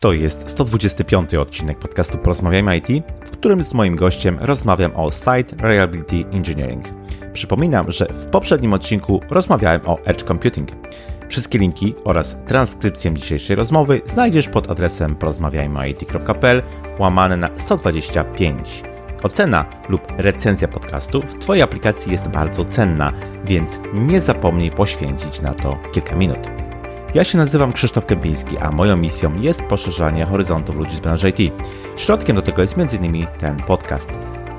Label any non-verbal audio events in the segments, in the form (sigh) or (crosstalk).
To jest 125 odcinek podcastu Porozmawiajmy IT, w którym z moim gościem rozmawiam o Site Reliability Engineering. Przypominam, że w poprzednim odcinku rozmawiałem o Edge Computing. Wszystkie linki oraz transkrypcję dzisiejszej rozmowy znajdziesz pod adresem porozmawiajmyit.pl łamane na 125. Ocena lub recenzja podcastu w Twojej aplikacji jest bardzo cenna, więc nie zapomnij poświęcić na to kilka minut. Ja się nazywam Krzysztof Kępiński, a moją misją jest poszerzanie horyzontów ludzi z branży IT. Środkiem do tego jest m.in. ten podcast.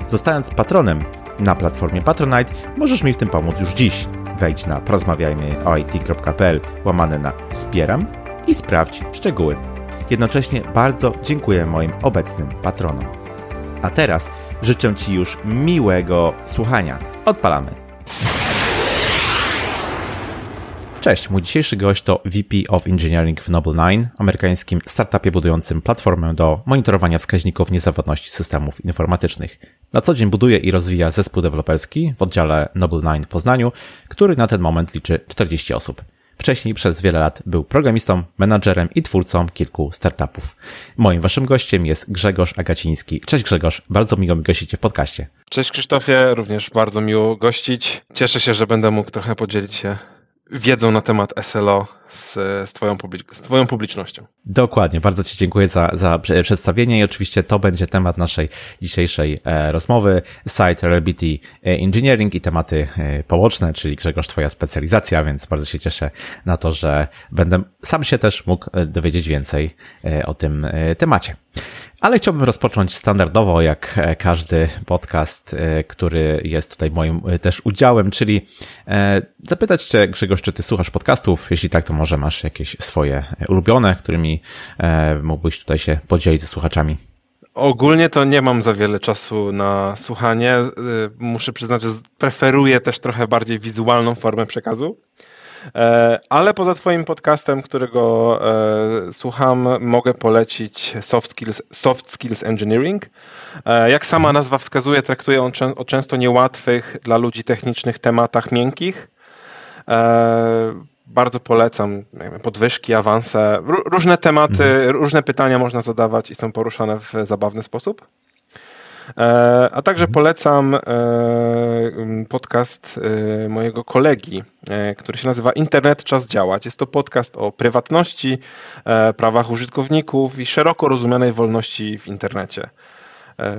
Zostając patronem na platformie Patronite, możesz mi w tym pomóc już dziś. Wejdź na porozmawiajmyoit.pl łamane na wspieram i sprawdź szczegóły. Jednocześnie bardzo dziękuję moim obecnym patronom. A teraz życzę Ci już miłego słuchania. Odpalamy. Cześć, mój dzisiejszy gość to VP of Engineering w Noble9, amerykańskim startupie budującym platformę do monitorowania wskaźników niezawodności systemów informatycznych. Na co dzień buduje i rozwija zespół deweloperski w oddziale Noble9 w Poznaniu, który na ten moment liczy 40 osób. Wcześniej przez wiele lat był programistą, menadżerem i twórcą kilku startupów. Moim waszym gościem jest Grzegorz Agaciński. Cześć Grzegorz, bardzo miło mi gościcie w podcaście. Cześć Krzysztofie, również bardzo miło gościć. Cieszę się, że będę mógł trochę podzielić się wiedzą na temat SLO z, z, twoją, z Twoją publicznością. Dokładnie, bardzo Ci dziękuję za, za przedstawienie i oczywiście to będzie temat naszej dzisiejszej e, rozmowy. Site Reliability Engineering i tematy e, połoczne, czyli Grzegorz Twoja specjalizacja, więc bardzo się cieszę na to, że będę sam się też mógł e, dowiedzieć więcej e, o tym e, temacie. Ale chciałbym rozpocząć standardowo, jak e, każdy podcast, e, który jest tutaj moim e, też udziałem, czyli zapytać Cię, Grzegorz, czy Ty słuchasz podcastów? Jeśli tak, to może masz jakieś swoje ulubione, którymi mógłbyś tutaj się podzielić ze słuchaczami? Ogólnie to nie mam za wiele czasu na słuchanie. Muszę przyznać, że preferuję też trochę bardziej wizualną formę przekazu. E, ale poza Twoim podcastem, którego e, słucham, mogę polecić Soft Skills, Soft Skills Engineering. E, jak sama nazwa wskazuje, traktuje on o często niełatwych dla ludzi technicznych tematach miękkich. Bardzo polecam podwyżki, awanse, różne tematy, mhm. różne pytania można zadawać i są poruszane w zabawny sposób. E, a także mhm. polecam e, podcast e, mojego kolegi, który się nazywa Internet Czas Działać. Jest to podcast o prywatności, prawach użytkowników i szeroko rozumianej wolności w internecie.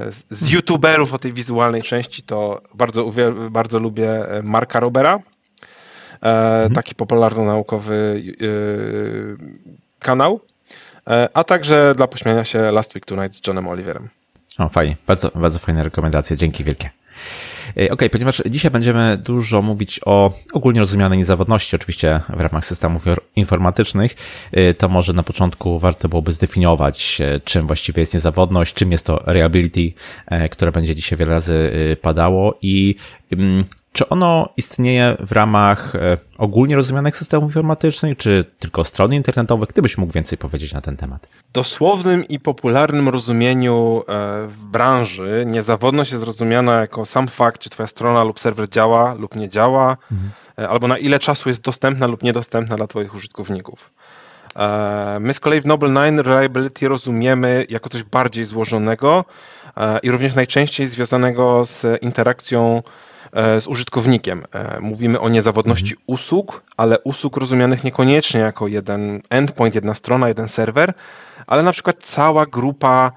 Z mhm. youtuberów o tej wizualnej części to bardzo, bardzo lubię Marka Robera, mhm. taki popularno-naukowy kanał, a także dla pośmiania się Last Week Tonight z Johnem Oliverem. O, fajnie. Bardzo, bardzo fajne rekomendacje. Dzięki wielkie. E, ok, ponieważ dzisiaj będziemy dużo mówić o ogólnie rozumianej niezawodności, oczywiście w ramach systemów informatycznych, e, to może na początku warto byłoby zdefiniować, e, czym właściwie jest niezawodność, czym jest to reliability, które będzie dzisiaj wiele razy padało i mm, czy ono istnieje w ramach e, ogólnie rozumianych systemów informatycznych, czy tylko stron internetowych? Gdybyś mógł więcej powiedzieć na ten temat. W dosłownym i popularnym rozumieniu e, w branży niezawodność jest rozumiana jako sam fakt, czy twoja strona lub serwer działa lub nie działa, mhm. E, albo na ile czasu jest dostępna lub niedostępna dla twoich użytkowników. My z kolei w Noble 9 Reliability rozumiemy jako coś bardziej złożonego i również najczęściej związanego z interakcją z użytkownikiem. E, mówimy o niezawodności mhm. usług, ale usług rozumianych niekoniecznie jako jeden endpoint, jedna strona, jeden serwer, ale na przykład cała grupa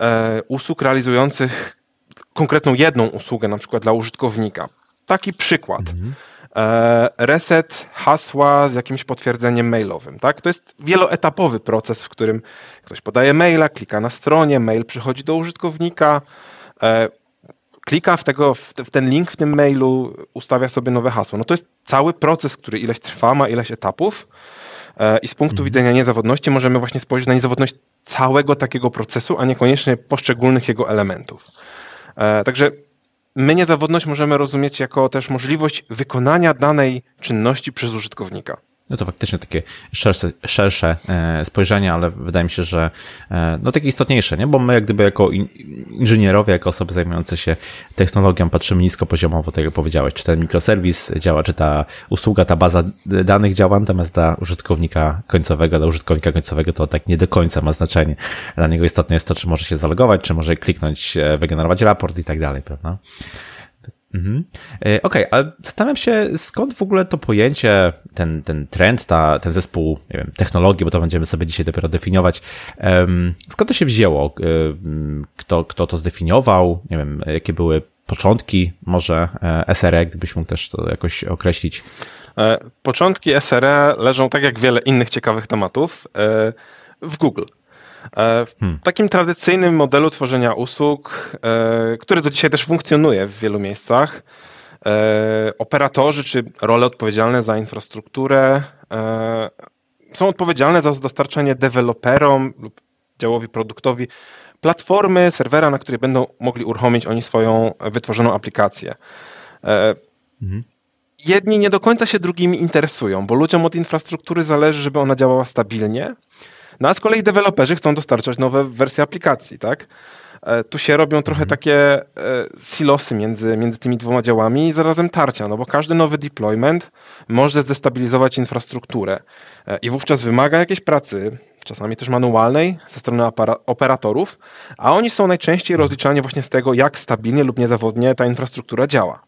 e, usług realizujących konkretną jedną usługę, na przykład dla użytkownika. Taki przykład. Mhm. Reset hasła z jakimś potwierdzeniem mailowym. Tak? To jest wieloetapowy proces, w którym ktoś podaje maila, klika na stronie, mail przychodzi do użytkownika, klika w, tego, w ten link w tym mailu, ustawia sobie nowe hasło. No to jest cały proces, który ileś trwa, ma ileś etapów e, i z punktu mhm. widzenia niezawodności możemy właśnie spojrzeć na niezawodność całego takiego procesu, a niekoniecznie poszczególnych jego elementów. E, także my niezawodność możemy rozumieć jako też możliwość wykonania danej czynności przez użytkownika. No to faktycznie takie szersze, szersze e, spojrzenie, ale wydaje mi się, że e, no takie istotniejsze, nie? Bo my jak gdyby jako inżynierowie, jako osoby zajmujące się technologią patrzymy nisko poziomowo, tak jak powiedziałeś, czy ten mikroserwis działa, czy ta usługa, ta baza danych działa, natomiast dla użytkownika końcowego, dla użytkownika końcowego to tak nie do końca ma znaczenie. Dla niego istotne jest to, czy może się zalogować, czy może kliknąć, e, wygenerować raport i tak dalej, prawda? Mhm. E, okej, okay, ale zastanawiam się, skąd w ogóle to pojęcie, ten, ten trend, ta, ten zespół nie wiem, technologii, bo to będziemy sobie dzisiaj dopiero definiować, um, skąd to się wzięło? Kto, kto to zdefiniował? Nie wiem, jakie były początki może e, SRE, gdybyś mógł też to jakoś określić? E, początki SRE leżą, tak jak wiele innych ciekawych tematów, w Google. E, w hmm. takim tradycyjnym modelu tworzenia usług, e, który do dzisiaj też funkcjonuje w wielu miejscach, e, operatorzy czy role odpowiedzialne za infrastrukturę są odpowiedzialne za dostarczanie deweloperom lub działowi produktowi platformy, serwera, na której będą mogli uruchomić oni swoją wytworzoną aplikację. Mhm. Jedni nie do końca się drugimi interesują, bo ludziom od infrastruktury zależy, żeby ona działała stabilnie, no a z kolei deweloperzy chcą dostarczać nowe wersje aplikacji, tak? E, tu się robią trochę mhm. takie e, silosy między, między tymi dwoma działami i zarazem tarcia, no bo każdy nowy deployment może zdestabilizować infrastrukturę e, i wówczas wymaga jakiejś pracy, czasami też manualnej, ze strony operatorów, a oni są najczęściej rozliczani właśnie z tego, jak stabilnie lub niezawodnie ta infrastruktura działa.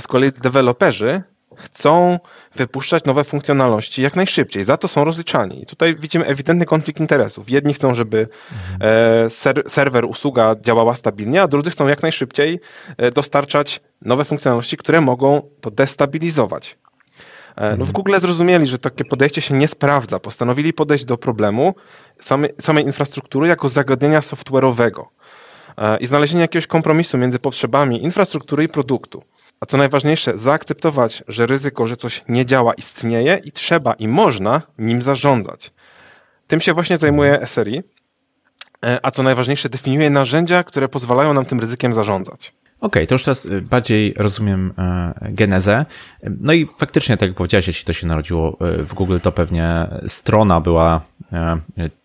Z kolei deweloperzy chcą wypuszczać nowe funkcjonalności jak najszybciej. Za to są rozliczani. I tutaj widzimy ewidentny konflikt interesów. Jedni chcą, żeby mhm. ser serwer, usługa działała stabilnie, a drudzy chcą jak najszybciej e, dostarczać nowe funkcjonalności, które mogą to destabilizować. E, no w mhm. Google zrozumieli, że takie podejście się nie sprawdza. Postanowili podejść do problemu samej, samej infrastruktury jako zagadnienia software'owego i znalezienie jakiegoś kompromisu między potrzebami infrastruktury i produktu. A co najważniejsze, zaakceptować, że ryzyko, że coś nie działa, istnieje i trzeba i można nim zarządzać. Tym się właśnie zajmuje SRI, e, a co najważniejsze, definiuje narzędzia, które pozwalają nam tym ryzykiem zarządzać. Okej, okay, to już teraz y, bardziej rozumiem e, genezę. No i faktycznie, tak jak powiedziałeś, jeśli to się narodziło e, w Google, to pewnie strona była e,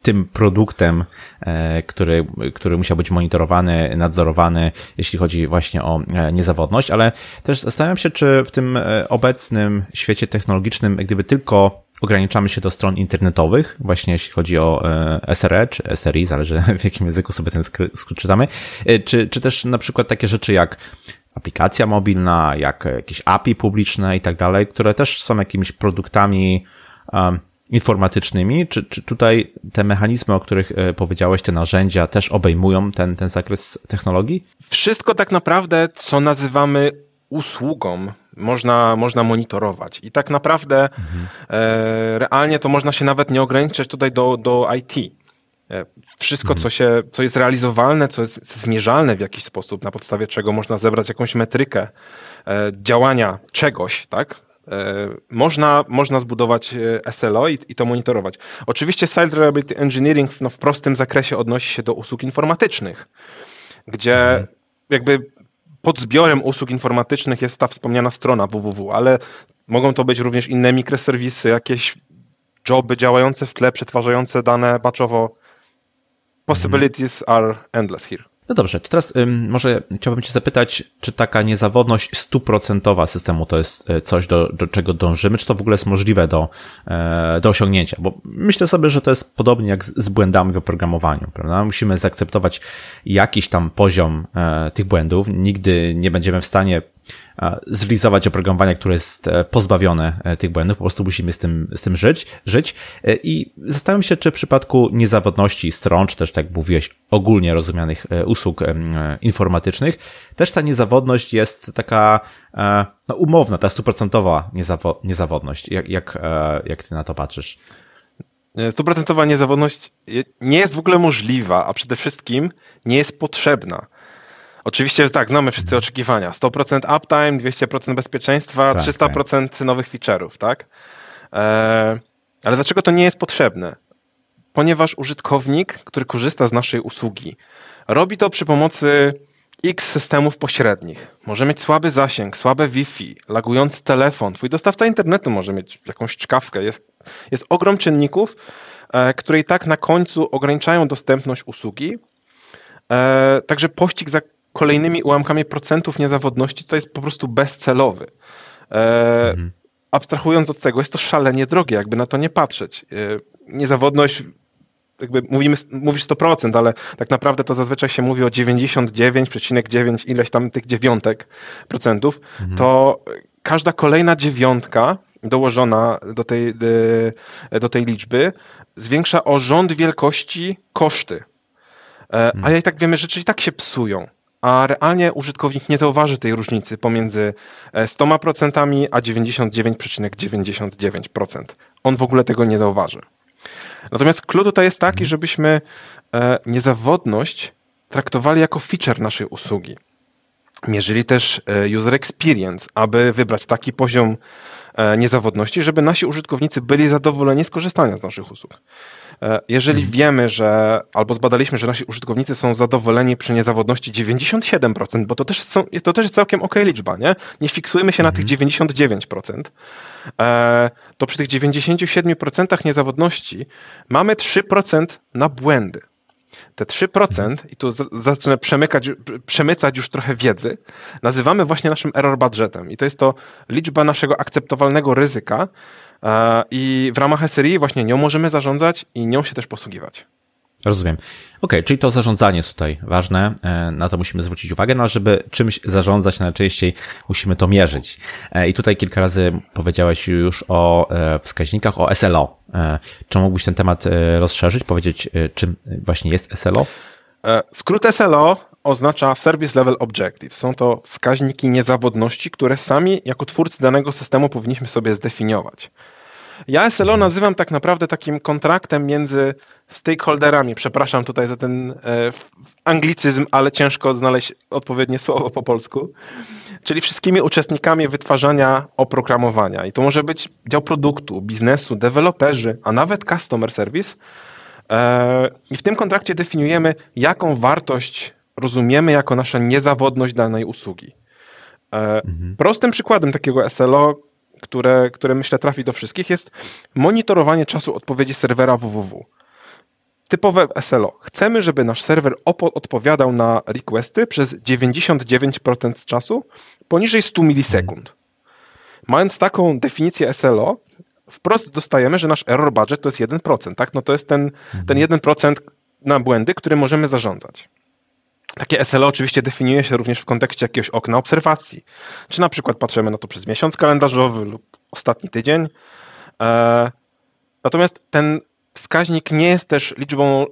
tym produktem, który, który musiał być monitorowany, nadzorowany, jeśli chodzi właśnie o niezawodność, ale też zastanawiam się, czy w tym obecnym świecie technologicznym, gdyby tylko ograniczamy się do stron internetowych, właśnie jeśli chodzi o e, SRE czy SRI, zależy (laughs) w jakim języku sobie ten skrót czytamy, e, czy, czy też na przykład takie rzeczy jak aplikacja mobilna, jak jakieś API publiczne i tak dalej, które też są jakimiś produktami informatycznymi, czy, czy tutaj te mechanizmy, o których e, powiedziałeś, te narzędzia też obejmują ten, ten zakres technologii? Wszystko tak naprawdę, co nazywamy usługą można, można monitorować. I tak naprawdę mhm. e, realnie to można się nawet nie ograniczać tutaj do, do IT. E, wszystko, mhm. co, się, co jest realizowalne, co jest zmierzalne w jakiś sposób, na podstawie czego można zebrać jakąś metrykę e, działania czegoś, tak? E, można, można zbudować e, SLO i, i, to monitorować. Oczywiście Site Reliability Engineering no, w prostym zakresie odnosi się do usług informatycznych, gdzie mhm. jakby pod zbiorem usług informatycznych jest ta wspomniana strona www, ale mogą to być również inne mikroserwisy, jakieś joby działające w tle, przetwarzające dane batchowo. Possibilities are endless here. No dobrze, to teraz ym, może chciałbym Cię zapytać, czy taka niezawodność stuprocentowa systemu to jest e, coś, do, do czego dążymy, czy to w ogóle jest możliwe do, e, do osiągnięcia? Bo myślę sobie, że to jest podobnie jak z, z błędami w oprogramowaniu, prawda? Musimy zaakceptować jakiś tam poziom e, tych błędów. Nigdy nie będziemy w stanie zrealizować oprogramowanie, które jest e, pozbawione e, tych błędów, po prostu musimy z tym, z tym żyć, żyć. E, I zastanawiam się, czy w przypadku niezawodności stron, czy też tak mówiłeś, ogólnie rozumianych usług informatycznych, też ta niezawodność jest taka no, umowna, ta stuprocentowa niezawo niezawodność. Jak, jak, jak ty na to patrzysz? Stuprocentowa niezawodność nie jest w ogóle możliwa, a przede wszystkim nie jest potrzebna. Oczywiście tak, znamy wszyscy oczekiwania. 100% uptime, 200% bezpieczeństwa, tak, 300% tak. nowych feature'ów, tak? E, ale dlaczego to nie jest potrzebne? Ponieważ użytkownik, który korzysta z naszej usługi, robi to przy pomocy X systemów pośrednich. Może mieć słaby zasięg, słabe Wi-Fi, lagujący telefon. Twój dostawca internetu może mieć jakąś czkawkę. Jest, jest ogrom czynników, e, które i tak na końcu ograniczają dostępność usługi. E, także pościg za kolejnymi ułamkami procentów niezawodności to jest po prostu bezcelowy. E, mhm. Abstrahując od tego, jest to szalenie drogie, jakby na to nie patrzeć. E, niezawodność jakby mówimy, mówisz 100%, ale tak naprawdę to zazwyczaj się mówi o 99,9 ileś tam tych dziewiątek procentów, mhm. to każda kolejna dziewiątka dołożona do tej, do tej liczby zwiększa o rząd wielkości koszty. Mhm. A ja i tak wiemy, że rzeczy i tak się psują a realnie użytkownik nie zauważy tej różnicy pomiędzy 100% e, a 99,99%. On w ogóle tego nie zauważy. Natomiast klucz tutaj jest taki, żebyśmy e, niezawodność traktowali jako feature naszej usługi. Mierzyli też e, user experience, aby wybrać taki poziom niezawodności, żeby nasi użytkownicy byli zadowoleni z korzystania z naszych usług. E, jeżeli hmm. wiemy, że albo zbadaliśmy, że nasi użytkownicy są zadowoleni przy niezawodności 97%, bo to też, są, to też jest całkiem ok liczba, nie? Nie fiksujmy się na tych 99%, hmm. e, to przy tych 97% niezawodności mamy 3% na błędy te 3%, i tu zacznę przemykać, przemycać już trochę wiedzy, nazywamy właśnie naszym error budgetem. I to jest to liczba naszego akceptowalnego ryzyka e, i w ramach SRI właśnie nią możemy zarządzać i nią się też posługiwać. Rozumiem. Ok, czyli to zarządzanie jest tutaj ważne, e, na to musimy zwrócić uwagę, no żeby czymś zarządzać najczęściej musimy to mierzyć. E, I tutaj kilka razy powiedziałeś już o e, wskaźnikach, o SLO. Czy mógłbyś ten temat rozszerzyć, powiedzieć czym właśnie jest SLO? Skrót SLO oznacza Service Level Objective. Są to wskaźniki niezawodności, które sami jako twórcy danego systemu powinniśmy sobie zdefiniować. Ja SLO nazywam tak naprawdę takim kontraktem między stakeholderami. Przepraszam tutaj za ten e, anglicyzm, ale ciężko znaleźć odpowiednie słowo po polsku. Czyli wszystkimi uczestnikami wytwarzania oprogramowania. I to może być dział produktu, biznesu, deweloperzy, a nawet customer service. E, I w tym kontrakcie definiujemy, jaką wartość rozumiemy jako nasza niezawodność danej usługi. E, mhm. Prostym przykładem takiego SLO, które, które myślę trafi do wszystkich, jest monitorowanie czasu odpowiedzi serwera www. Typowe SLO. Chcemy, żeby nasz serwer odpowiadał na requesty przez 99% czasu poniżej 100 milisekund. Mając taką definicję SLO, wprost dostajemy, że nasz error budget to jest 1%. Tak? No to jest ten, ten 1% na błędy, które możemy zarządzać. Takie SLO oczywiście definiuje się również w kontekście jakiegoś okna obserwacji. Czy na przykład patrzymy na to przez miesiąc kalendarzowy lub ostatni tydzień. E, natomiast ten wskaźnik nie jest też liczbą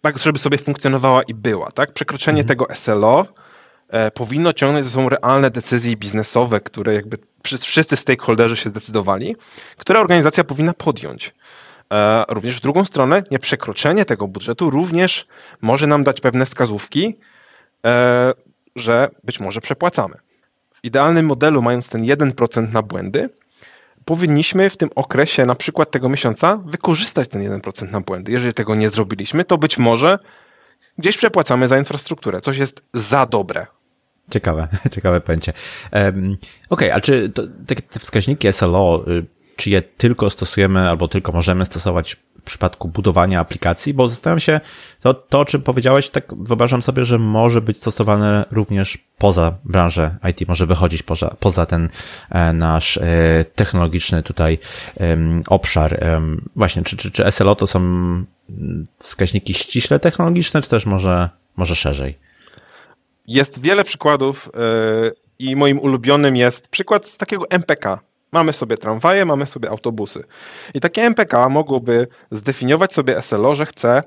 tak, żeby sobie funkcjonowała i była. Tak? Przekroczenie mhm. tego SLO e, powinno ciągnąć ze sobą realne decyzje biznesowe, które jakby wszyscy stakeholderzy się zdecydowali, które organizacja powinna podjąć. E, również w drugą stronę, nieprzekroczenie tego budżetu również może nam dać pewne wskazówki, że być może przepłacamy. W idealnym modelu, mając ten 1% na błędy, powinniśmy w tym okresie, na przykład tego miesiąca, wykorzystać ten 1% na błędy. Jeżeli tego nie zrobiliśmy, to być może gdzieś przepłacamy za infrastrukturę. Coś jest za dobre. Ciekawe, (laughs) ciekawe pojęcie. Um, Okej, okay, a czy to, te, te wskaźniki SLO, y, czy je tylko stosujemy albo tylko możemy stosować przypadku budowania aplikacji, bo zastanawiam się, to, to o czym powiedziałeś, tak wyobrażam sobie, że może być stosowane również poza branżę IT, może wychodzić poza, poza ten e, nasz e, technologiczny tutaj obszar. Właśnie, czy, czy, czy SLO to są wskaźniki ściśle technologiczne, czy też może, może szerzej? Jest wiele przykładów e, i moim ulubionym jest przykład z takiego MPK, Mamy sobie tramwaje, mamy sobie autobusy. I takie MPK mogłoby zdefiniować sobie SLO, że chce,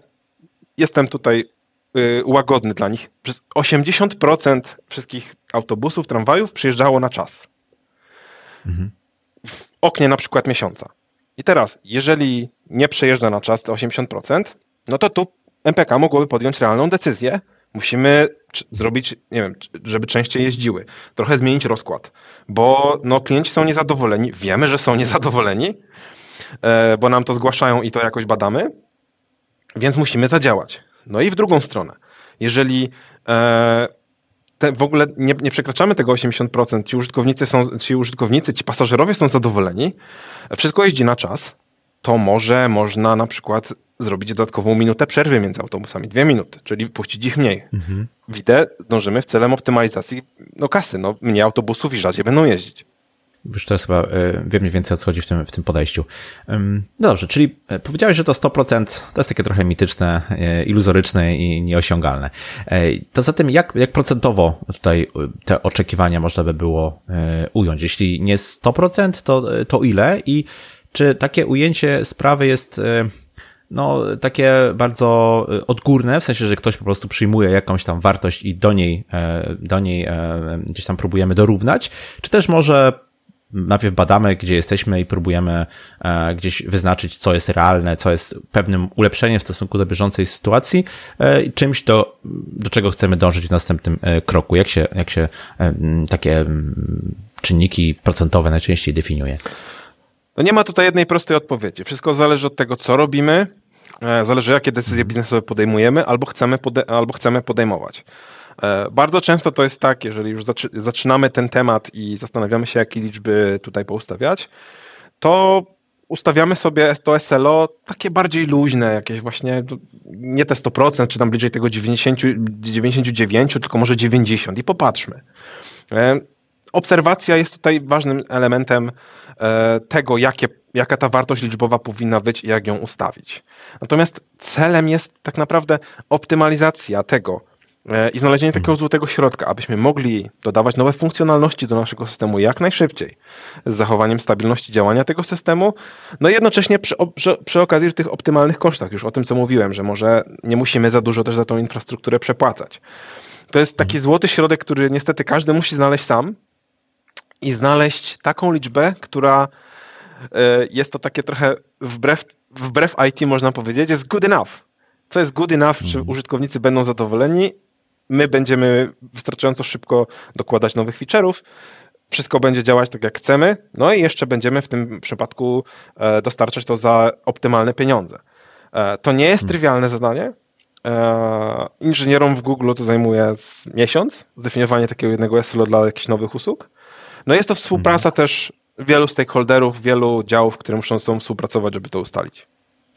jestem tutaj y, łagodny dla nich, przez 80% wszystkich autobusów, tramwajów przyjeżdżało na czas. Mhm. W oknie na przykład miesiąca. I teraz, jeżeli nie przejeżdża na czas te 80%, no to tu MPK mogłoby podjąć realną decyzję, Musimy zrobić, nie wiem, żeby częściej jeździły, trochę zmienić rozkład, bo no, klienci są niezadowoleni, wiemy, że są niezadowoleni, e, bo nam to zgłaszają i to jakoś badamy, więc musimy zadziałać. No i w drugą stronę, jeżeli e, te, w ogóle nie, nie, przekraczamy tego 80%, ci użytkownicy, są, ci użytkownicy, ci pasażerowie są zadowoleni, wszystko jeździ na czas, to może można na przykład zrobić dodatkową minutę przerwy między autobusami, dwie minuty, czyli puścić ich mniej. Mhm. Widzę, dążymy w celem optymalizacji no, kasy, no, mniej autobusów i rzadziej będą jeździć. Już teraz chyba e, wiem mniej więcej o co chodzi w tym, w tym podejściu. No dobrze, czyli e, powiedziałeś, że to 100% to jest takie trochę mityczne, e, iluzoryczne i nieosiągalne. To zatem jak, jak procentowo tutaj te oczekiwania można by było ująć? Jeśli nie 100%, to, to ile? I czy takie ujęcie sprawy jest no, takie bardzo odgórne, w sensie, że ktoś po prostu przyjmuje jakąś tam wartość i do niej, do niej gdzieś tam próbujemy dorównać, czy też może najpierw badamy, gdzie jesteśmy i próbujemy e, gdzieś wyznaczyć, co jest realne, co jest pewnym ulepszeniem w stosunku do bieżącej sytuacji, e, czymś, do, do czego chcemy dążyć w następnym e, kroku. Jak się, jak się takie czynniki procentowe najczęściej definiuje? No nie ma tutaj jednej prostej odpowiedzi. Wszystko zależy od tego, co robimy, zależy jakie decyzje biznesowe podejmujemy albo chcemy, pode albo chcemy podejmować. E, bardzo często to jest tak, jeżeli już zaczynamy ten temat i zastanawiamy się, jakie liczby tutaj poustawiać, to ustawiamy sobie to SLO takie bardziej luźne, jakieś właśnie nie te 100%, czy tam bliżej tego 90, 99, tylko może 90 i popatrzmy. E, obserwacja jest tutaj ważnym elementem e, tego, jakie, jaka ta wartość liczbowa powinna być i jak ją ustawić. Natomiast celem jest tak naprawdę optymalizacja tego, E, i znalezienie takiego złotego środka, abyśmy mogli dodawać nowe funkcjonalności do naszego systemu jak najszybciej, z zachowaniem stabilności działania tego systemu, no i jednocześnie przy, przy, przy okazji tych optymalnych kosztach, już o tym co mówiłem, że może nie musimy za dużo też za tą infrastrukturę przepłacać. To jest taki mhm. złoty środek, który niestety każdy musi znaleźć sam i znaleźć taką liczbę, która e, jest to takie trochę wbrew, wbrew IT można powiedzieć, jest good enough. Co jest good enough, czy mhm. użytkownicy będą zadowoleni, my będziemy wystarczająco szybko dokładać nowych feature'ów, wszystko będzie działać tak jak chcemy, no i jeszcze będziemy w tym przypadku e, dostarczać to za optymalne pieniądze. E, to nie jest hmm. trywialne zadanie. Inżynierom w Google to zajmuje miesiąc, zdefiniowanie takiego jednego SLO dla jakichś nowych usług. No jest to współpraca hmm. też wielu stakeholderów, wielu działów, które muszą ze sobą współpracować, żeby to ustalić.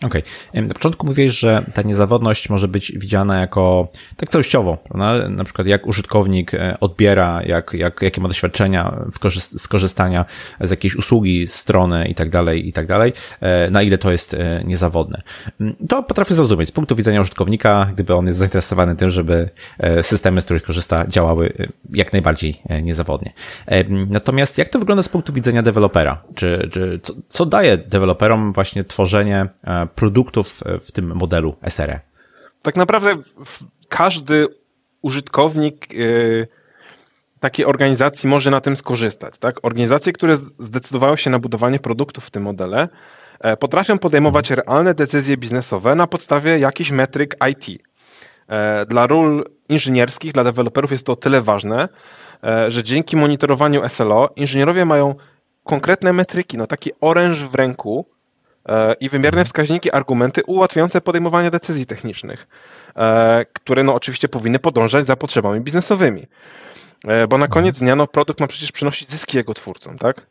Okej. Okay. Na początku mówiłeś, że ta niezawodność może być widziana jako tak całościowo, prawda? Na przykład jak użytkownik e, odbiera, jak, jak, jakie ma doświadczenia z korzystania z jakiejś usługi, strony i tak dalej, i tak dalej, e, na ile to jest e, niezawodne. Mm, to potrafię zrozumieć z punktu widzenia użytkownika, gdyby on jest zainteresowany tym, żeby systemy, z których korzysta, działały jak najbardziej niezawodnie. Natomiast jak to wygląda z punktu widzenia dewelopera? Czy, czy co, co daje deweloperom właśnie tworzenie produktów w tym modelu SRE? Tak naprawdę każdy użytkownik e, takiej organizacji może na tym skorzystać. Tak? Organizacje, które zdecydowały się na budowanie produktów w tym modele, e, potrafią podejmować realne decyzje biznesowe na podstawie jakichś metryk IT. E, dla ról inżynierskich, dla deweloperów jest to o tyle ważne, że dzięki monitorowaniu SLO inżynierowie mają konkretne metryki, no taki oręż w ręku, E, i wymierne wskaźniki, argumenty ułatwiające podejmowanie decyzji technicznych, e, które no oczywiście powinny podążać za potrzebami biznesowymi. E, bo na koniec dnia no, produkt ma przecież przynosić zyski jego twórcom, tak?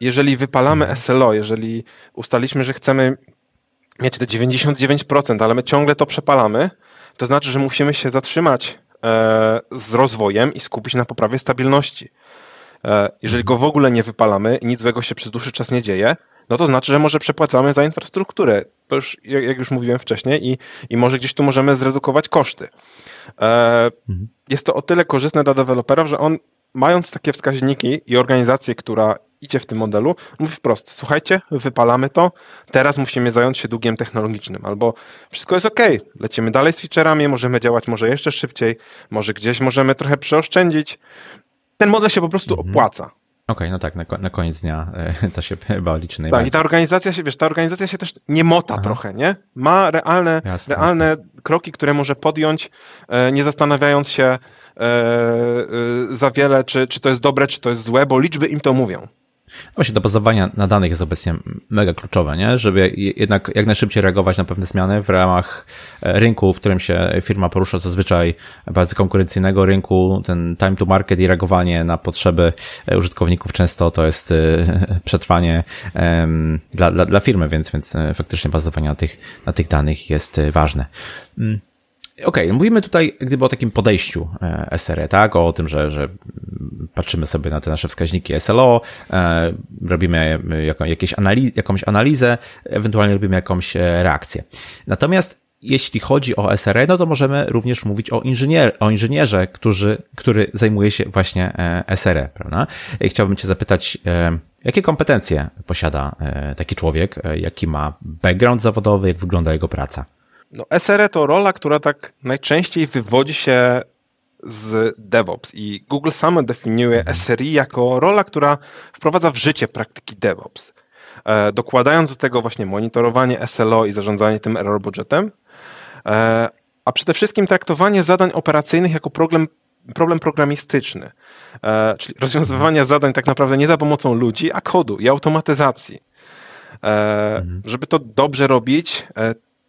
Jeżeli wypalamy SLO, jeżeli ustaliśmy, że chcemy mieć te 99%, ale my ciągle to przepalamy, to znaczy, że musimy się zatrzymać z rozwojem i skupić na poprawie stabilności. Jeżeli go w ogóle nie wypalamy i nic złego się przez dłuższy czas nie dzieje, no to znaczy, że może przepłacamy za infrastrukturę. To już, jak już mówiłem wcześniej, i, i może gdzieś tu możemy zredukować koszty. E, mhm. Jest to o tyle korzystne dla deweloperów, że on, mając takie wskaźniki i organizację, która idzie w tym modelu, mówi wprost, słuchajcie, wypalamy to, teraz musimy zająć się długiem technologicznym, albo wszystko jest ok, lecimy dalej z featureami, możemy działać może jeszcze szybciej, może gdzieś możemy trochę przeoszczędzić. Ten model się po prostu mhm. opłaca. Okej, okay, no tak, na, na, koniec dnia e, (laughs) to się chyba liczy najbardziej. Tak, i ta organizacja się, wiesz, ta organizacja się też nie mota Aha. trochę, nie? Ma realne, jasne, realne jasne. kroki, które może podjąć, e, nie zastanawiając się e, za wiele, czy, czy to jest dobre, czy to jest złe, bo liczby im to mówią. Właśnie to bazowanie na danych jest obecnie mega kluczowe, nie? żeby jednak jak najszybciej reagować na pewne zmiany w ramach e, rynku, w którym się firma porusza zazwyczaj bardzo konkurencyjnego rynku, ten time to market i reagowanie na potrzeby e, użytkowników często to jest e, (laughs) przetrwanie dla, dla, dla firmy, więc, więc faktycznie bazowanie na tych, na tych danych jest ważne. Okej, okay, mówimy tutaj gdyby o takim podejściu e, SRE, tak? O tym, że, że patrzymy sobie na te nasze wskaźniki SLO, e, robimy jakąś, analiz jakąś analizę, ewentualnie robimy jakąś e, reakcję. Natomiast jeśli chodzi o SRE, no to możemy również mówić o, inżynier o inżynierze, który, który zajmuje się właśnie SRE, prawda? I chciałbym Cię zapytać, jakie kompetencje posiada taki człowiek, jaki ma background zawodowy, jak wygląda jego praca? No, SRE to rola, która tak najczęściej wywodzi się z DevOps i Google samo definiuje. SRI jako rola, która wprowadza w życie praktyki DevOps. E, dokładając do tego właśnie monitorowanie SLO i zarządzanie tym error budgetem, e, a przede wszystkim traktowanie zadań operacyjnych jako problem, problem programistyczny, e, czyli rozwiązywanie zadań tak naprawdę nie za pomocą ludzi, a kodu i automatyzacji. Mhm. Żeby to dobrze robić,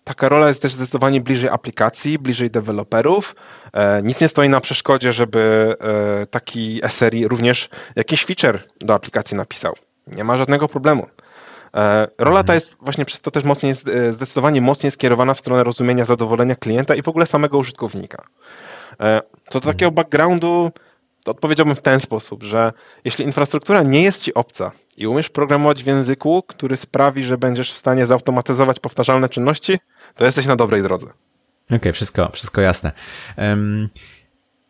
taka rola jest też zdecydowanie bliżej aplikacji, bliżej deweloperów. E, nic nie stoi na przeszkodzie, żeby e, taki SRI również jakiś feature do aplikacji napisał. Nie ma żadnego problemu. E, rola ta mhm. jest właśnie przez to też mocniej, zdecydowanie mocniej skierowana w stronę rozumienia zadowolenia klienta i w ogóle samego użytkownika. Co do takiego backgroundu, to odpowiedziałbym w ten sposób, że jeśli infrastruktura nie jest ci obca i umiesz programować w języku, który sprawi, że będziesz w stanie zautomatyzować powtarzalne czynności, to jesteś na dobrej drodze. Okej, okay, wszystko, wszystko jasne. Um,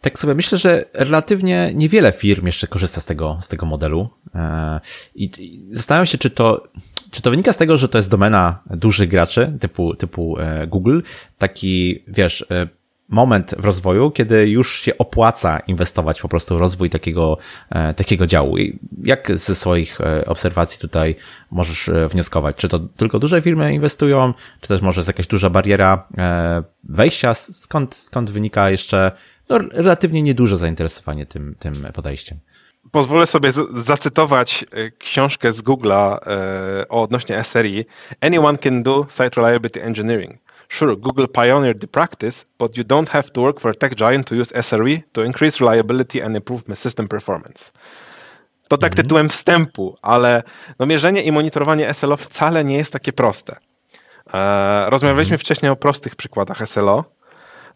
tak sobie myślę, że relatywnie niewiele firm jeszcze korzysta z tego, z tego modelu. E, I, i zastanawiam się, czy to, czy to wynika z tego, że to jest domena dużych graczy, typu, typu e, Google, taki, wiesz, e, moment w rozwoju, kiedy już się opłaca inwestować po prostu w rozwój takiego, e, takiego działu. I jak ze swoich e, obserwacji tutaj możesz e, wnioskować? Czy to tylko duże firmy inwestują, czy też może jest jakaś duża bariera wejścia? Skąd, skąd wynika jeszcze no, relatywnie nieduże zainteresowanie tym, tym podejściem? Pozwolę sobie zacytować książkę z Google'a o odnośnie SRI. Anyone can do site reliability engineering. Sure, Google pioneered the practice, but you don't have to work for a tech giant to use SRE to increase reliability and improve system performance. To tak mhm. tytułem wstępu, ale no mierzenie i monitorowanie SLO wcale nie jest takie proste. E, rozmawialiśmy mhm. wcześniej o prostych przykładach SLO,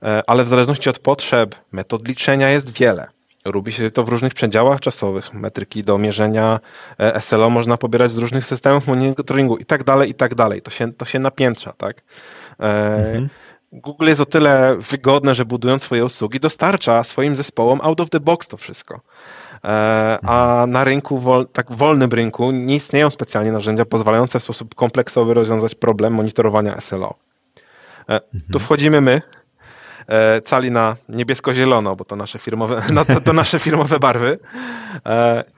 e, ale w zależności od potrzeb metod liczenia jest wiele. Robi się to w różnych przedziałach czasowych. Metryki do mierzenia e, SLO można pobierać z różnych systemów monitoringu i tak dalej, i tak dalej. To się, to się napiętrza, tak? Mhm. Google jest o tyle wygodne, że budując swoje usługi, dostarcza swoim zespołom out of the box to wszystko. E, a mhm. na rynku, tak wolnym rynku, nie istnieją specjalnie narzędzia pozwalające w sposób kompleksowy rozwiązać problem monitorowania SLO. E, mhm. Tu wchodzimy my, cali na niebiesko-zielono, bo to nasze firmowe, (laughs) no to, to nasze firmowe barwy.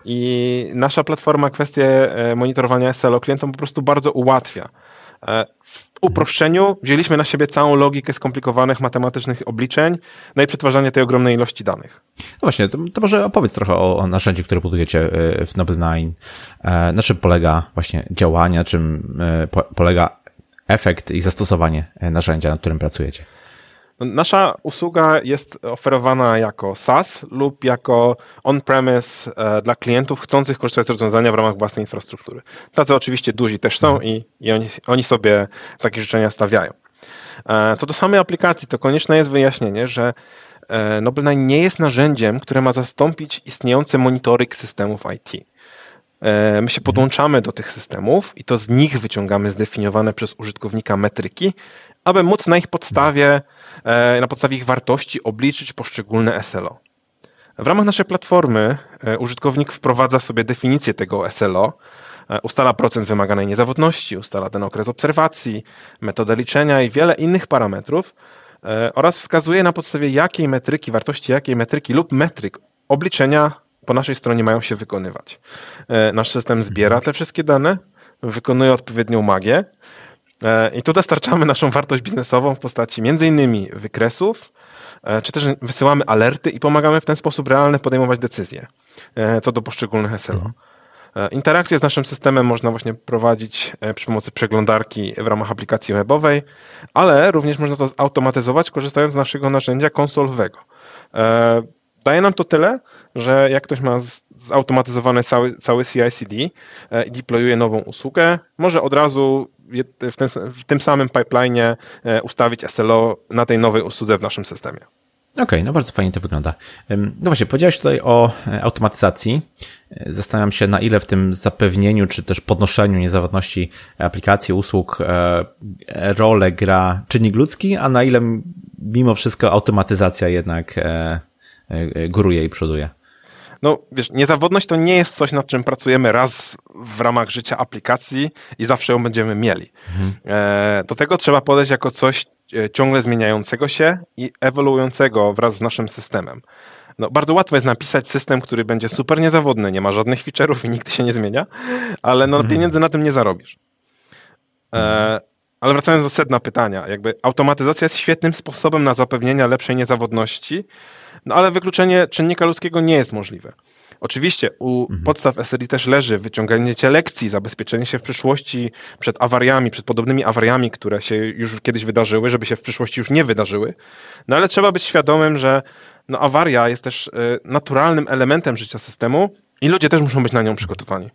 I nasza platforma kwestię monitorowania SLO klientom po prostu bardzo ułatwia. W uproszczeniu wzięliśmy na siebie całą logikę skomplikowanych matematycznych obliczeń, no i przetwarzanie tej ogromnej ilości danych. No właśnie, to, to może opowiedz trochę o, o narzędziu, które budujecie e, w Noble9. E, na czym polega właśnie działanie, na czym e, polega efekt i zastosowanie narzędzia, nad którym pracujecie? Nasza usługa jest oferowana jako SaaS lub jako on-premise e, dla klientów chcących korzystać z rozwiązania w ramach własnej infrastruktury. Tacy oczywiście duzi też są i, i oni, oni sobie takie życzenia stawiają. E, co do samej aplikacji, to konieczne jest wyjaśnienie, że e, Noble9 nie jest narzędziem, które ma zastąpić istniejący monitoring systemów IT. My się podłączamy do tych systemów i to z nich wyciągamy zdefiniowane przez użytkownika metryki, aby móc na ich podstawie E, na podstawie ich wartości obliczyć poszczególne SLO. W ramach naszej platformy e, użytkownik wprowadza sobie definicję tego SLO, e, ustala procent wymaganej niezawodności, ustala ten okres obserwacji, metodę liczenia i wiele innych parametrów oraz wskazuje na podstawie jakiej metryki, wartości jakiej metryki lub metryk obliczenia po naszej stronie mają się wykonywać. Nasz system zbiera te wszystkie dane, wykonuje odpowiednią magię E, I tu dostarczamy (laughs) naszą wartość biznesową w postaci m.in. wykresów, e, czy też wysyłamy alerty i pomagamy w ten sposób realnie podejmować decyzje e, co do poszczególnych SLO. Mhm. Interakcje z naszym systemem można właśnie prowadzić przy pomocy przeglądarki w ramach aplikacji webowej, ale również można to zautomatyzować korzystając z naszego narzędzia konsolowego. Daje nam to tyle, że jak ktoś ma zautomatyzowany cały, cały CI/CD e, i deployuje nową usługę, może od razu w, ten, w tym samym pipeline e, ustawić SLO na tej nowej usłudze w naszym systemie. Okej, okay, no bardzo fajnie to wygląda. No właśnie, powiedziałeś tutaj o e, automatyzacji. Zastanawiam się, na ile w tym zapewnieniu, czy też podnoszeniu niezawodności aplikacji, usług, rolę gra czynnik ludzki, a na ile mimo wszystko automatyzacja jednak góruje i przoduje no wiesz, niezawodność to nie jest coś, nad czym pracujemy raz w ramach życia aplikacji i zawsze ją będziemy mieli. Mhm. E, do tego trzeba podejść jako coś e, ciągle zmieniającego się i ewoluującego wraz z naszym systemem. No, bardzo łatwo jest napisać system, który będzie super niezawodny, nie ma żadnych feature'ów i nigdy się nie zmienia, ale no, mhm. pieniędzy na tym nie zarobisz. E, mhm. Ale wracając do sedna pytania, jakby automatyzacja jest świetnym sposobem na zapewnienie lepszej niezawodności, no ale wykluczenie czynnika ludzkiego nie jest możliwe. Oczywiście u mhm. podstaw SRI też leży wyciągnięcie lekcji, zabezpieczenie się w przyszłości przed awariami, przed podobnymi awariami, które się już kiedyś wydarzyły, żeby się w przyszłości już nie wydarzyły. No ale trzeba być świadomym, że no, awaria jest też y, naturalnym elementem życia systemu i ludzie też muszą być na nią przygotowani.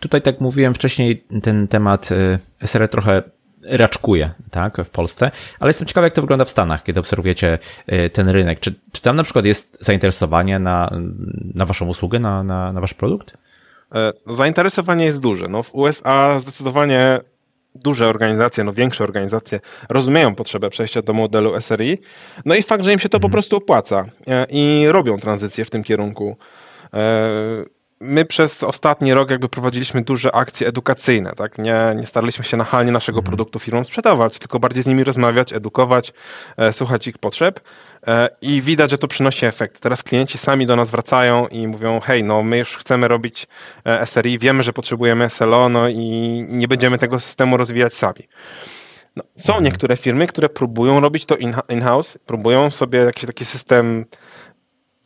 Tutaj, tak mówiłem wcześniej, ten temat y, SRE trochę raczkuje, tak, w Polsce, ale jestem ciekawy, jak to wygląda w Stanach, kiedy obserwujecie y, ten rynek. Czy, czy tam na przykład jest zainteresowanie na, na waszą usługę, na, na, na wasz produkt? E, no, zainteresowanie jest duże. No, w USA zdecydowanie duże organizacje, no większe organizacje rozumieją potrzebę przejścia do modelu SRI. No i fakt, że im się to po mhm. prostu opłaca e, i robią tranzycję w tym kierunku. My przez ostatni rok jakby prowadziliśmy duże akcje edukacyjne, tak? Nie, nie staraliśmy się nachalnie naszego mhm. produktu firmom sprzedawać, tylko bardziej z nimi rozmawiać, edukować, e, słuchać ich potrzeb e, i widać, że to przynosi efekt. Teraz klienci sami do nas wracają i mówią, hej, no my już chcemy robić e, SRI, wiemy, że potrzebujemy SLO, no i nie będziemy tego systemu rozwijać sami. No, są mhm. niektóre firmy, które próbują robić to in-house, próbują sobie jakiś taki system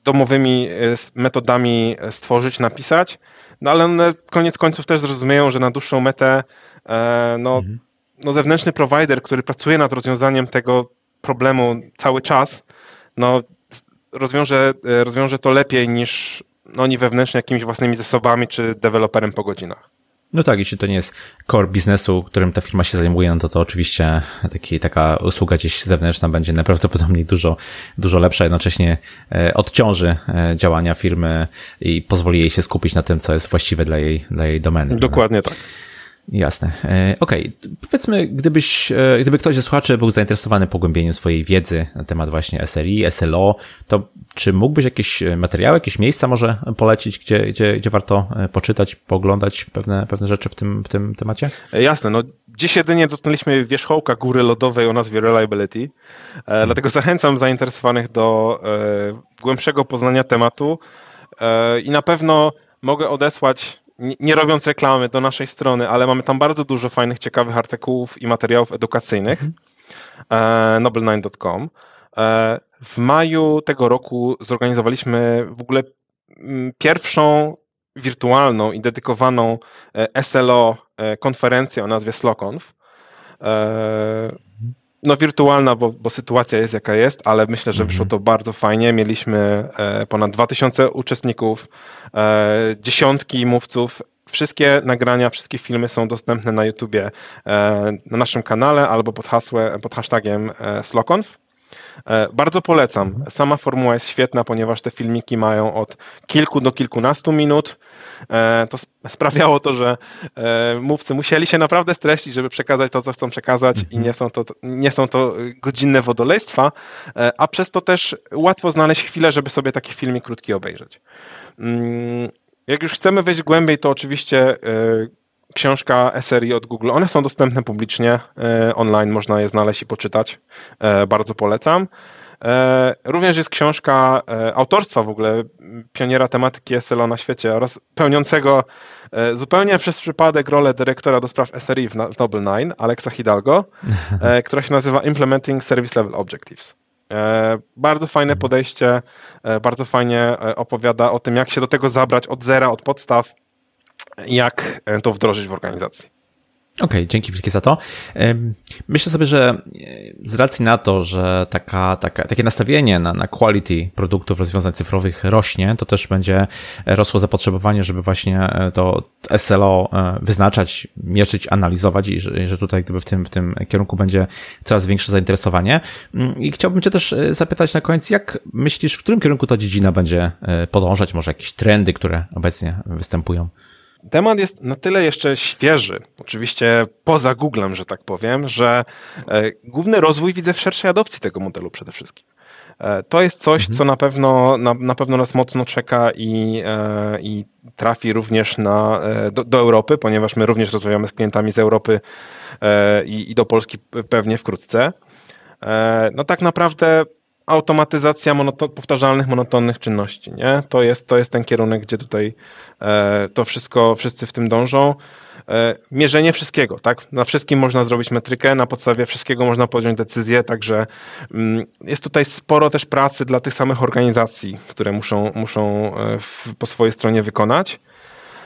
domowymi e, metodami e, stworzyć, napisać, no ale one koniec końców też zrozumieją, że na dłuższą metę e, no, mhm. no zewnętrzny provider, który pracuje nad rozwiązaniem tego problemu cały czas, no rozwiąże, rozwiąże to lepiej niż oni wewnętrznie jakimiś własnymi zasobami czy deweloperem po godzinach. No tak, jeśli to nie jest core biznesu, którym ta firma się zajmuje, no to to oczywiście taki, taka usługa gdzieś zewnętrzna będzie najprawdopodobniej dużo, dużo lepsza, jednocześnie e, odciąży e, działania firmy i pozwoli jej się skupić na tym, co jest właściwe dla jej, dla jej domeny. Dokładnie tak. Jasne. E, okej, okay. powiedzmy, gdybyś, e, gdyby ktoś ze słuchaczy był zainteresowany pogłębieniem swojej wiedzy na temat właśnie SRI, SLO, to czy mógłbyś jakieś e, materiały, jakieś miejsca może polecić, gdzie, gdzie, gdzie warto poczytać, pooglądać pewne, pewne rzeczy w tym, w tym temacie? Jasne, no dziś jedynie dotknęliśmy wierzchołka góry lodowej o nazwie Reliability, e, dlatego zachęcam zainteresowanych do głębszego poznania tematu i na pewno mogę odesłać nie robiąc reklamy do naszej strony, ale mamy tam bardzo dużo fajnych, ciekawych artykułów i materiałów edukacyjnych. Mm. noble9.com. E, w maju tego roku zorganizowaliśmy w ogóle mm, pierwszą wirtualną i dedykowaną e, SLO konferencję o nazwie SLOConf. No wirtualna, bo, bo, sytuacja jest jaka jest, ale myślę, że wyszło mhm. to bardzo fajnie. Mieliśmy ponad 2000 uczestników, dziesiątki mówców. Wszystkie nagrania, wszystkie filmy są dostępne na YouTubie na naszym kanale albo pod hasłem, pod hashtagiem Slokonf. Bardzo polecam. Sama formuła jest świetna, ponieważ te filmiki mają od kilku do kilkunastu minut. E, to sprawiało to, że e, mówcy musieli się naprawdę streścić, żeby przekazać to, co chcą przekazać i mhm. nie są to, nie są to godzinne wodolejstwa, e, a przez to też łatwo znaleźć chwilę, żeby sobie taki filmik krótki obejrzeć. Mm, jak już chcemy wejść głębiej, to oczywiście książka serii od Google. One są dostępne publicznie, online, można je znaleźć i poczytać. Bardzo polecam. E, również jest książka e, autorstwa w ogóle pioniera tematyki SLO na świecie oraz pełniącego e, zupełnie przez przypadek rolę dyrektora do spraw SRI w Noble 9, Alexa Hidalgo, (laughs) która się nazywa Implementing Service Level Objectives. Bardzo fajne podejście, bardzo fajnie opowiada o tym, jak się do tego zabrać od zera, od podstaw, jak to wdrożyć w organizacji. Okej, okay, dzięki wielkie za to. Myślę sobie, że e, z racji na to, że taka, taka, takie nastawienie na, na quality produktów, rozwiązań cyfrowych rośnie, to też będzie rosło zapotrzebowanie, żeby właśnie e, to SLO e, wyznaczać, mierzyć, analizować i że, że tutaj gdyby w tym, w tym kierunku będzie coraz większe zainteresowanie. Mm, I chciałbym Cię też zapytać na koniec, jak myślisz, w którym kierunku ta dziedzina będzie podążać? Może jakieś trendy, które obecnie występują? Temat jest na tyle jeszcze świeży, oczywiście poza Googlem, że tak powiem, że e, główny rozwój widzę w szerszej adopcji tego modelu przede wszystkim. E, to jest coś, mhm. co na pewno, na, na pewno nas mocno czeka i, e, i trafi również na, do, do, Europy, ponieważ my również rozmawiamy z klientami z Europy i, i do Polski pewnie wkrótce. No tak naprawdę automatyzacja monoto powtarzalnych, monotonnych czynności. Nie? To, jest, to jest ten kierunek, gdzie tutaj e, to wszystko, wszyscy w tym dążą. E, mierzenie wszystkiego, tak? Na wszystkim można zrobić metrykę, na podstawie wszystkiego można podjąć decyzję, także mm, jest tutaj sporo też pracy dla tych samych organizacji, które muszą, muszą e, w, po swojej stronie wykonać.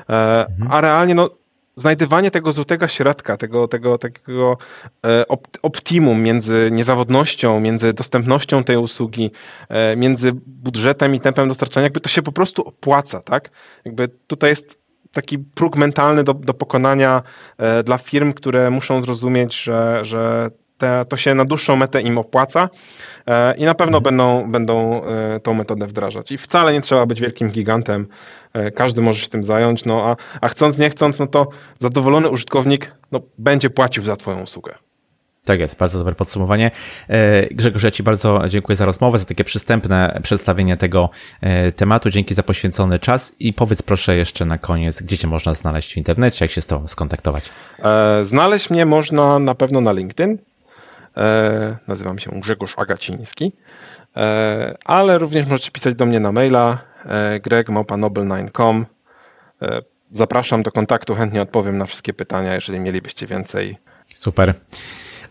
E, mhm. A realnie no, znajdywanie tego złotego środka, tego, tego takiego e, optimum między niezawodnością, między dostępnością tej usługi, e, między budżetem i tempem dostarczania, jakby to się po prostu opłaca, tak? Jakby tutaj jest taki próg mentalny do, do pokonania e, dla firm, które muszą zrozumieć, że, że te, to się na dłuższą metę im opłaca e, i na pewno mhm. będą, będą e, tą metodę wdrażać. I wcale nie trzeba być wielkim gigantem, e, każdy może się tym zająć, no a, a chcąc, nie chcąc, no to zadowolony użytkownik no, będzie płacił za Twoją usługę. Tak jest, bardzo dobre podsumowanie. Grzegorz, ja Ci bardzo dziękuję za rozmowę, za takie przystępne przedstawienie tego tematu. Dzięki za poświęcony czas i powiedz proszę jeszcze na koniec, gdzie Cię można znaleźć w internecie, jak się z Tobą skontaktować. Znaleźć mnie można na pewno na LinkedIn. E, nazywam się Grzegorz Agaciński, e, ale również możecie pisać do mnie na maila e, gregmałpanoble9.com. Zapraszam do kontaktu, chętnie odpowiem na wszystkie pytania, jeżeli mielibyście więcej. Super.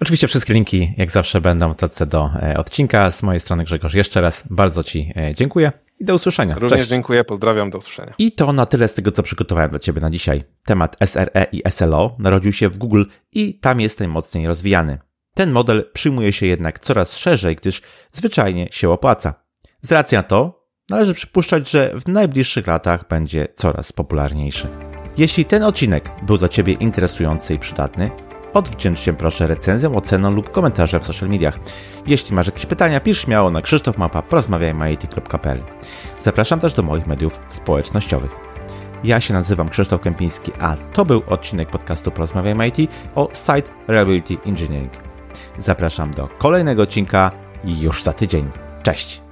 Oczywiście wszystkie linki, jak zawsze, będą w tacce do odcinka. Z mojej strony Grzegorz, jeszcze raz bardzo Ci dziękuję i do usłyszenia. Również Cześć. dziękuję, pozdrawiam, do usłyszenia. I to na tyle z tego, co przygotowałem dla Ciebie na dzisiaj. Temat SRE i SLO narodził się w Google i tam jest najmocniej rozwijany. Ten model przyjmuje się jednak coraz szerzej, gdyż zwyczajnie się opłaca. Z racji na to należy przypuszczać, że w najbliższych latach będzie coraz popularniejszy. Jeśli ten odcinek był dla Ciebie interesujący i przydatny, odwdzięcz się proszę recenzją, oceną lub komentarzem w social mediach. Jeśli masz jakieś pytania, pisz śmiało na krzysztofmapa.porozmawiajmy.it.pl Zapraszam też do moich mediów społecznościowych. Ja się nazywam Krzysztof Kępiński, a to był odcinek podcastu Porozmawiajmy IT o Site Reliability Engineering. Zapraszam do kolejnego odcinka już za tydzień. Cześć!